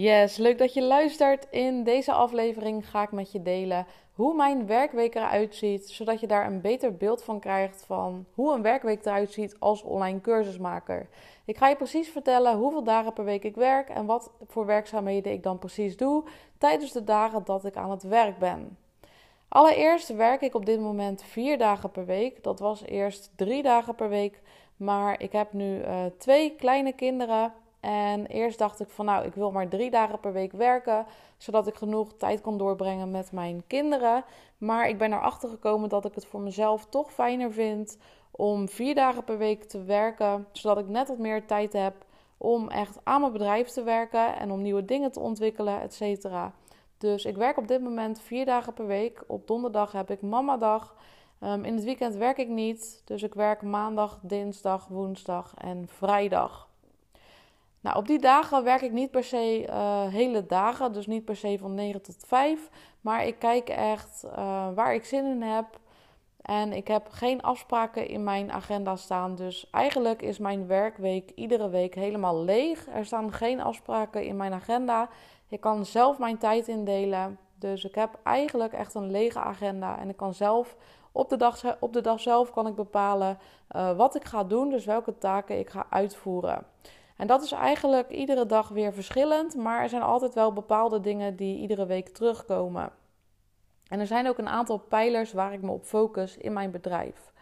Yes, leuk dat je luistert. In deze aflevering ga ik met je delen hoe mijn werkweek eruit ziet, zodat je daar een beter beeld van krijgt van hoe een werkweek eruit ziet als online cursusmaker. Ik ga je precies vertellen hoeveel dagen per week ik werk en wat voor werkzaamheden ik dan precies doe tijdens de dagen dat ik aan het werk ben. Allereerst werk ik op dit moment vier dagen per week. Dat was eerst drie dagen per week, maar ik heb nu uh, twee kleine kinderen en eerst dacht ik van nou, ik wil maar drie dagen per week werken, zodat ik genoeg tijd kan doorbrengen met mijn kinderen. Maar ik ben erachter gekomen dat ik het voor mezelf toch fijner vind om vier dagen per week te werken, zodat ik net wat meer tijd heb om echt aan mijn bedrijf te werken en om nieuwe dingen te ontwikkelen, et cetera. Dus ik werk op dit moment vier dagen per week. Op donderdag heb ik mamadag. Um, in het weekend werk ik niet, dus ik werk maandag, dinsdag, woensdag en vrijdag. Nou, op die dagen werk ik niet per se uh, hele dagen, dus niet per se van 9 tot 5. Maar ik kijk echt uh, waar ik zin in heb. En ik heb geen afspraken in mijn agenda staan. Dus eigenlijk is mijn werkweek iedere week helemaal leeg. Er staan geen afspraken in mijn agenda. Ik kan zelf mijn tijd indelen. Dus ik heb eigenlijk echt een lege agenda. En ik kan zelf op de dag, op de dag zelf kan ik bepalen uh, wat ik ga doen. Dus welke taken ik ga uitvoeren. En dat is eigenlijk iedere dag weer verschillend, maar er zijn altijd wel bepaalde dingen die iedere week terugkomen. En er zijn ook een aantal pijlers waar ik me op focus in mijn bedrijf.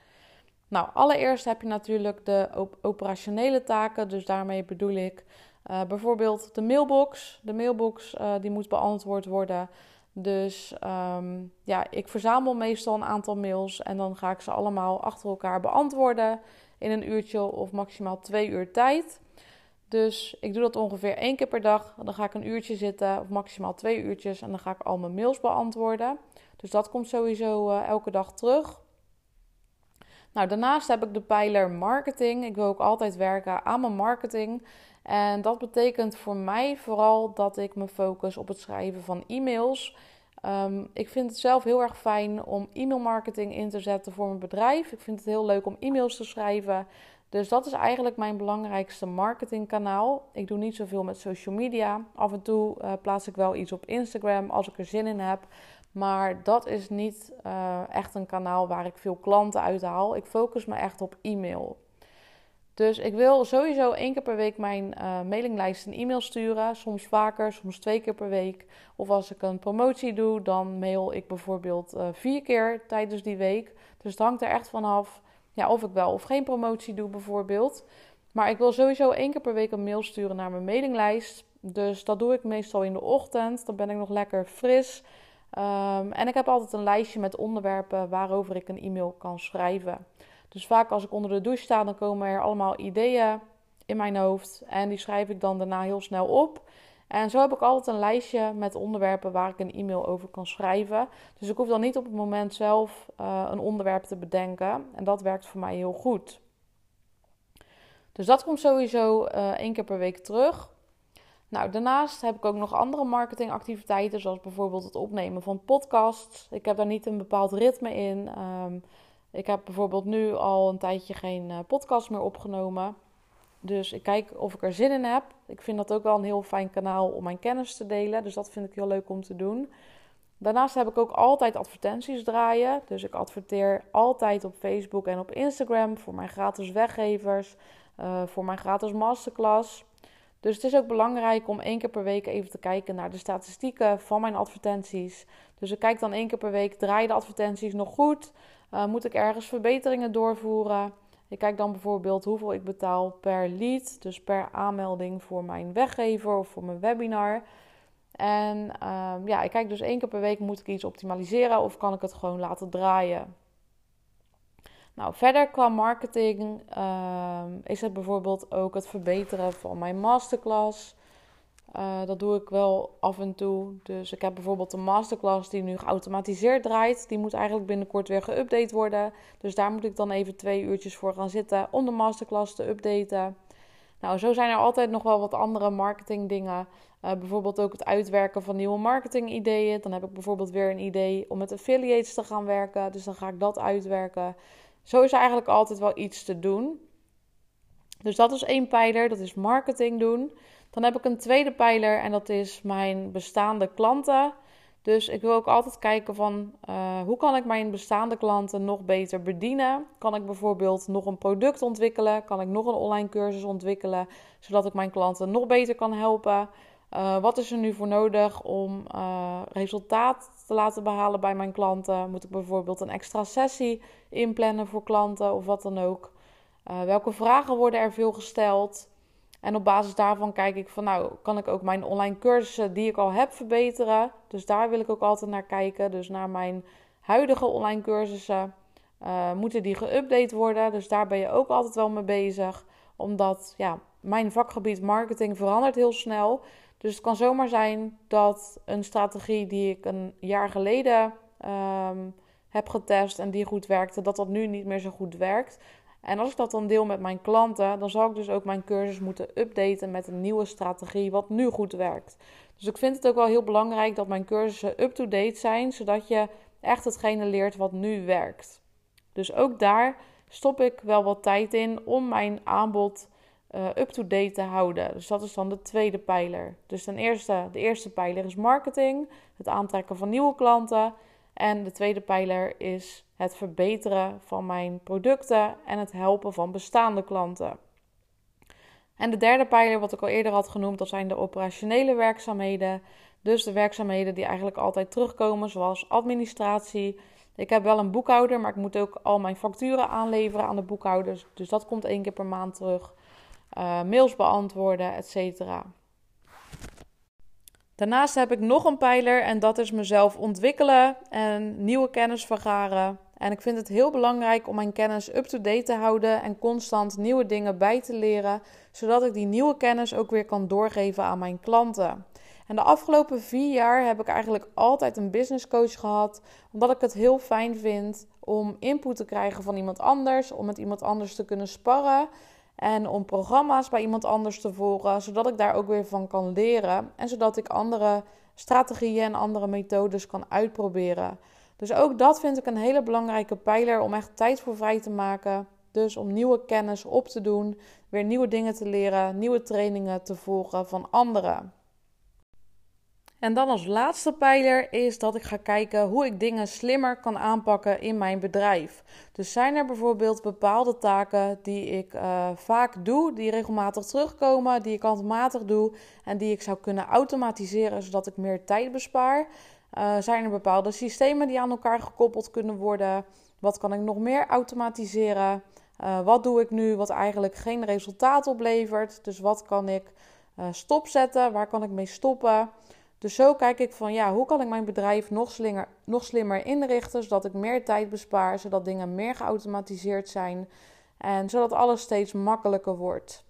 Nou, allereerst heb je natuurlijk de operationele taken, dus daarmee bedoel ik uh, bijvoorbeeld de mailbox. De mailbox uh, die moet beantwoord worden. Dus um, ja, ik verzamel meestal een aantal mails en dan ga ik ze allemaal achter elkaar beantwoorden in een uurtje of maximaal twee uur tijd. Dus ik doe dat ongeveer één keer per dag. Dan ga ik een uurtje zitten, of maximaal twee uurtjes. En dan ga ik al mijn mails beantwoorden. Dus dat komt sowieso uh, elke dag terug. Nou, daarnaast heb ik de pijler marketing. Ik wil ook altijd werken aan mijn marketing. En dat betekent voor mij vooral dat ik me focus op het schrijven van e-mails. Um, ik vind het zelf heel erg fijn om e-mailmarketing in te zetten voor mijn bedrijf. Ik vind het heel leuk om e-mails te schrijven. Dus dat is eigenlijk mijn belangrijkste marketingkanaal. Ik doe niet zoveel met social media. Af en toe uh, plaats ik wel iets op Instagram als ik er zin in heb. Maar dat is niet uh, echt een kanaal waar ik veel klanten uit haal. Ik focus me echt op e-mail. Dus ik wil sowieso één keer per week mijn uh, mailinglijst een e-mail sturen. Soms vaker, soms twee keer per week. Of als ik een promotie doe, dan mail ik bijvoorbeeld vier keer tijdens die week. Dus het hangt er echt vanaf ja, of ik wel of geen promotie doe bijvoorbeeld. Maar ik wil sowieso één keer per week een mail sturen naar mijn mailinglijst. Dus dat doe ik meestal in de ochtend. Dan ben ik nog lekker fris. Um, en ik heb altijd een lijstje met onderwerpen waarover ik een e-mail kan schrijven. Dus vaak als ik onder de douche sta, dan komen er allemaal ideeën in mijn hoofd. En die schrijf ik dan daarna heel snel op. En zo heb ik altijd een lijstje met onderwerpen waar ik een e-mail over kan schrijven. Dus ik hoef dan niet op het moment zelf uh, een onderwerp te bedenken. En dat werkt voor mij heel goed. Dus dat komt sowieso uh, één keer per week terug. Nou, daarnaast heb ik ook nog andere marketingactiviteiten, zoals bijvoorbeeld het opnemen van podcasts. Ik heb daar niet een bepaald ritme in. Um, ik heb bijvoorbeeld nu al een tijdje geen uh, podcast meer opgenomen. Dus ik kijk of ik er zin in heb. Ik vind dat ook wel een heel fijn kanaal om mijn kennis te delen. Dus dat vind ik heel leuk om te doen. Daarnaast heb ik ook altijd advertenties draaien. Dus ik adverteer altijd op Facebook en op Instagram voor mijn gratis weggevers, uh, voor mijn gratis masterclass. Dus het is ook belangrijk om één keer per week even te kijken naar de statistieken van mijn advertenties. Dus ik kijk dan één keer per week, draaien de advertenties nog goed? Uh, moet ik ergens verbeteringen doorvoeren? Ik kijk dan bijvoorbeeld hoeveel ik betaal per lead, dus per aanmelding voor mijn weggever of voor mijn webinar. En um, ja, ik kijk dus één keer per week moet ik iets optimaliseren of kan ik het gewoon laten draaien. Nou, verder qua marketing um, is het bijvoorbeeld ook het verbeteren van mijn masterclass. Uh, dat doe ik wel af en toe. Dus ik heb bijvoorbeeld een masterclass die nu geautomatiseerd draait. Die moet eigenlijk binnenkort weer geüpdate worden. Dus daar moet ik dan even twee uurtjes voor gaan zitten om de masterclass te updaten. Nou, zo zijn er altijd nog wel wat andere marketingdingen. Uh, bijvoorbeeld ook het uitwerken van nieuwe marketingideeën. Dan heb ik bijvoorbeeld weer een idee om met affiliates te gaan werken. Dus dan ga ik dat uitwerken. Zo is er eigenlijk altijd wel iets te doen. Dus dat is één pijler, dat is marketing doen. Dan heb ik een tweede pijler en dat is mijn bestaande klanten. Dus ik wil ook altijd kijken van uh, hoe kan ik mijn bestaande klanten nog beter bedienen? Kan ik bijvoorbeeld nog een product ontwikkelen? Kan ik nog een online cursus ontwikkelen zodat ik mijn klanten nog beter kan helpen? Uh, wat is er nu voor nodig om uh, resultaat te laten behalen bij mijn klanten? Moet ik bijvoorbeeld een extra sessie inplannen voor klanten of wat dan ook? welke vragen worden er veel gesteld? En op basis daarvan kijk ik van nou, kan ik ook mijn online cursussen die ik al heb verbeteren. Dus daar wil ik ook altijd naar kijken. Dus naar mijn huidige online cursussen. Uh, moeten die geüpdate worden? Dus daar ben je ook altijd wel mee bezig. Omdat ja, mijn vakgebied marketing verandert heel snel. Dus het kan zomaar zijn dat een strategie die ik een jaar geleden um, heb getest en die goed werkte, dat dat nu niet meer zo goed werkt. En als ik dat dan deel met mijn klanten, dan zal ik dus ook mijn cursus moeten updaten met een nieuwe strategie, wat nu goed werkt. Dus ik vind het ook wel heel belangrijk dat mijn cursussen up-to-date zijn, zodat je echt hetgene leert wat nu werkt. Dus ook daar stop ik wel wat tijd in om mijn aanbod uh, up-to-date te houden. Dus dat is dan de tweede pijler. Dus ten eerste, de eerste pijler is marketing, het aantrekken van nieuwe klanten. En de tweede pijler is het verbeteren van mijn producten en het helpen van bestaande klanten. En de derde pijler, wat ik al eerder had genoemd, dat zijn de operationele werkzaamheden. Dus de werkzaamheden die eigenlijk altijd terugkomen, zoals administratie. Ik heb wel een boekhouder, maar ik moet ook al mijn facturen aanleveren aan de boekhouders. Dus dat komt één keer per maand terug. Uh, mails beantwoorden, et cetera. Daarnaast heb ik nog een pijler en dat is mezelf ontwikkelen en nieuwe kennis vergaren. En ik vind het heel belangrijk om mijn kennis up-to-date te houden en constant nieuwe dingen bij te leren, zodat ik die nieuwe kennis ook weer kan doorgeven aan mijn klanten. En de afgelopen vier jaar heb ik eigenlijk altijd een business coach gehad, omdat ik het heel fijn vind om input te krijgen van iemand anders, om met iemand anders te kunnen sparren en om programma's bij iemand anders te volgen, zodat ik daar ook weer van kan leren en zodat ik andere strategieën en andere methodes kan uitproberen. Dus ook dat vind ik een hele belangrijke pijler om echt tijd voor vrij te maken. Dus om nieuwe kennis op te doen, weer nieuwe dingen te leren, nieuwe trainingen te volgen van anderen. En dan als laatste pijler is dat ik ga kijken hoe ik dingen slimmer kan aanpakken in mijn bedrijf. Dus zijn er bijvoorbeeld bepaalde taken die ik uh, vaak doe, die regelmatig terugkomen, die ik handmatig doe en die ik zou kunnen automatiseren zodat ik meer tijd bespaar? Uh, zijn er bepaalde systemen die aan elkaar gekoppeld kunnen worden? Wat kan ik nog meer automatiseren? Uh, wat doe ik nu wat eigenlijk geen resultaat oplevert? Dus wat kan ik stopzetten? Waar kan ik mee stoppen? Dus zo kijk ik van ja, hoe kan ik mijn bedrijf nog slimmer, nog slimmer inrichten, zodat ik meer tijd bespaar, zodat dingen meer geautomatiseerd zijn en zodat alles steeds makkelijker wordt.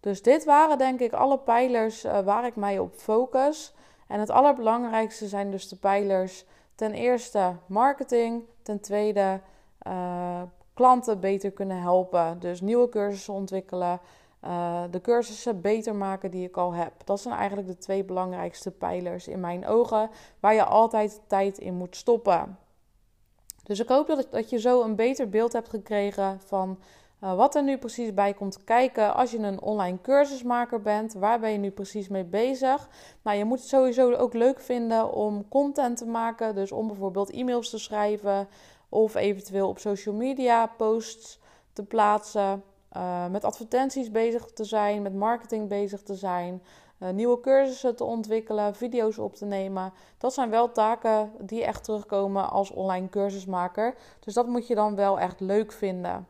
Dus dit waren denk ik alle pijlers uh, waar ik mij op focus. En het allerbelangrijkste zijn dus de pijlers ten eerste marketing, ten tweede uh, klanten beter kunnen helpen, dus nieuwe cursussen ontwikkelen, uh, de cursussen beter maken die ik al heb. Dat zijn eigenlijk de twee belangrijkste pijlers in mijn ogen, waar je altijd tijd in moet stoppen. Dus ik hoop dat, dat je zo een beter beeld hebt gekregen van uh, wat er nu precies bij komt kijken als je een online cursusmaker bent. Waar ben je nu precies mee bezig? Nou, je moet het sowieso ook leuk vinden om content te maken. Dus om bijvoorbeeld e-mails te schrijven of eventueel op social media posts te plaatsen. Uh, met advertenties bezig te zijn, met marketing bezig te zijn, uh, nieuwe cursussen te ontwikkelen, video's op te nemen. Dat zijn wel taken die echt terugkomen als online cursusmaker. Dus dat moet je dan wel echt leuk vinden.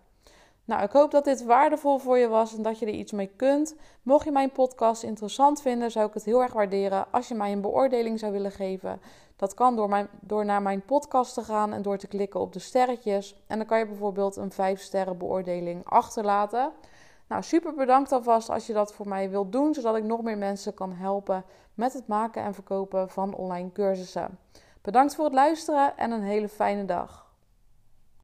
Nou, ik hoop dat dit waardevol voor je was en dat je er iets mee kunt. Mocht je mijn podcast interessant vinden, zou ik het heel erg waarderen als je mij een beoordeling zou willen geven. Dat kan door, naar mijn podcast te gaan en door te klikken op de sterretjes. En dan kan je bijvoorbeeld een 5 sterren beoordeling achterlaten. Nou, super bedankt alvast als je dat voor mij wilt doen, zodat ik nog meer mensen kan helpen met het maken en verkopen van online cursussen. Bedankt voor het luisteren en een hele fijne dag.